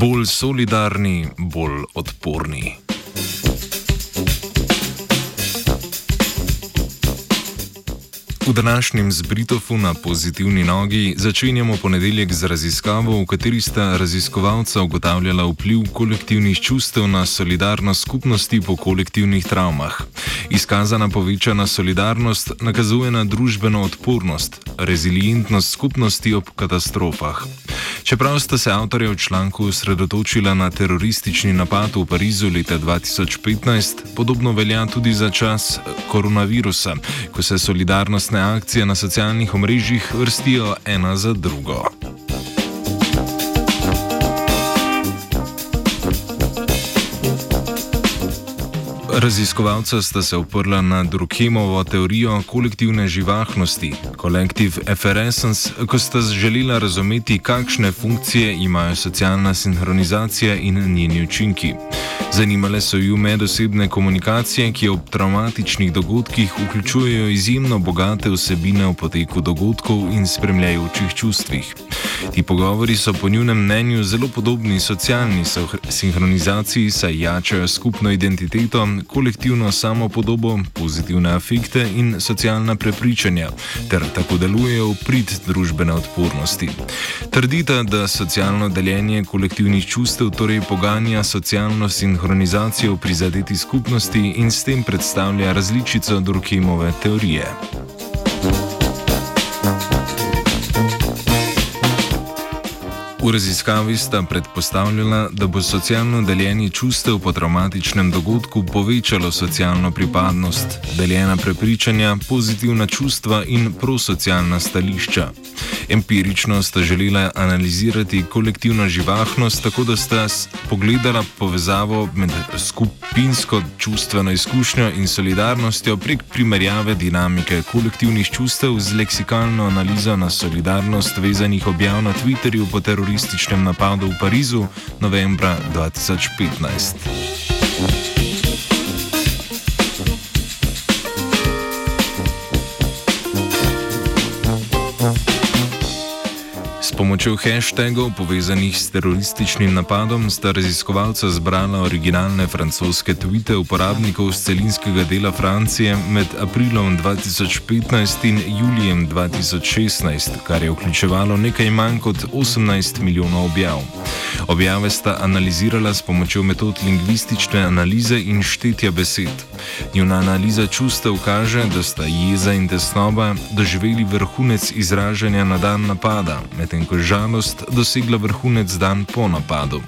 Bolj solidarni, bolj odporni. V današnjem zbritofu na pozitivni nogi začenjamo ponedeljek z raziskavo, v kateri sta raziskovalca ugotavljala vpliv kolektivnih čustev na solidarnost skupnosti po kolektivnih travmah. Izkazana povečana solidarnost nakazuje na družbeno odpornost, rezilientnost skupnosti ob katastrofah. Čeprav sta se avtorja v članku osredotočila na teroristični napad v Parizu leta 2015, podobno velja tudi za čas koronavirusa, ko se solidarnostne akcije na socialnih omrežjih vrstijo ena za drugo. Raziskovalca sta se oprla na Drukemovo teorijo kolektivne živahnosti, Collective Efferescence, ko sta želela razumeti, kakšne funkcije imajo socialna sinhronizacija in njeni učinki. Zanimale so ju medosebne komunikacije, ki ob traumatičnih dogodkih vključujejo izjemno bogate vsebine v poteku dogodkov in spremljajočih čustvih. Ti pogovori so po njunem mnenju zelo podobni socialni sinhronizaciji, saj jačajo skupno identiteto, kolektivno samopodobo, pozitivne afekte in socialna prepričanja, ter tako delujejo v prid družbene odpornosti. Trdita, da socialno deljenje kolektivnih čustev torej poganja socialno sinhronizacijo v prizadeti skupnosti in s tem predstavlja različico Durkheimove teorije. V raziskavi sta predpostavljala, da bo socialno deljenje čustev po traumatičnem dogodku povečalo socialno pripadnost, deljena prepričanja, pozitivna čustva in prosocialna stališča. Empirično sta želela analizirati kolektivno živahnost, tako da sta pogledala povezavo med skupinsko čustveno izkušnjo in solidarnostjo prek primerjave dinamike kolektivnih čustev z leksikalno analizo na solidarnost vezanih objav na Twitterju po terorističnem napadu v Parizu novembra 2015. pomočjo hashtagov povezanih s terorističnim napadom sta raziskovalca zbrala originalne francoske tvite uporabnikov z celinskega dela Francije med aprilom 2015 in julijem 2016, kar je vključevalo nekaj manj kot 18 milijonov objav. Objave sta analizirala s pomočjo metod lingvistične analize in štetja besed. Njuna analiza čustev kaže, da sta jeza in tesnoba doživeli vrhunec izražanja na dan napada, medtem ko je žalost dosegla vrhunec dan po napadu.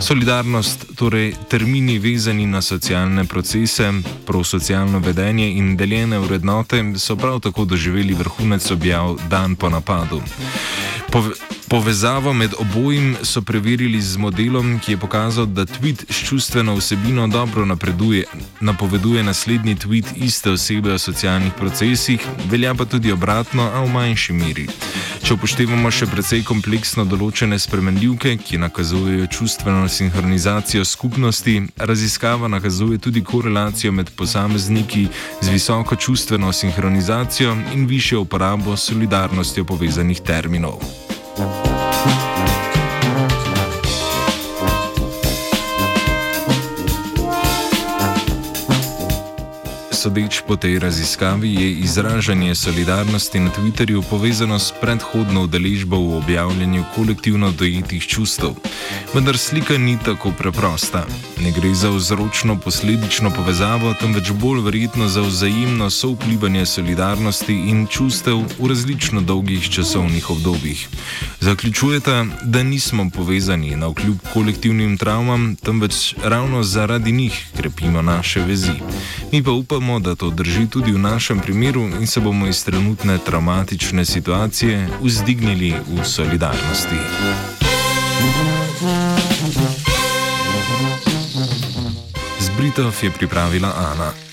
Solidarnost, torej termini vezani na socialne procese, prosocialno vedenje in deljene vrednote, so prav tako doživeli vrhunec objav dan po napadu. Pove Povezavo med obojim so preverili z modelom, ki je pokazal, da tweet s čustveno vsebino dobro napreduje, napoveduje naslednji tweet iste osebe o socialnih procesih, velja pa tudi obratno, a v manjši meri. Če upoštevamo še precej kompleksno določene spremenljivke, ki nakazujejo čustveno sinhronizacijo skupnosti, raziskava nakazuje tudi korelacijo med posamezniki z visoko čustveno sinhronizacijo in višjo uporabo solidarnostjo povezanih terminov. Sodeč po tej raziskavi, je izražanje solidarnosti na Twitterju povezano s predhodno udeležbo v objavljanju kolektivno dojetih čustev. Vendar slika ni tako preprosta. Ne gre za vzročno posledično povezavo, temveč bolj verjetno za vzajemno soplivanje solidarnosti in čustev v različno dolgih časovnih obdobjih. Zaključujete, da nismo povezani na vkljub kolektivnim travmam, temveč ravno zaradi njih krepimo naše vezi. Mi pa upamo, da to drži tudi v našem primeru in se bomo iz trenutne traumatične situacije vzdignili v solidarnosti. Zbritov je pripravila Ana.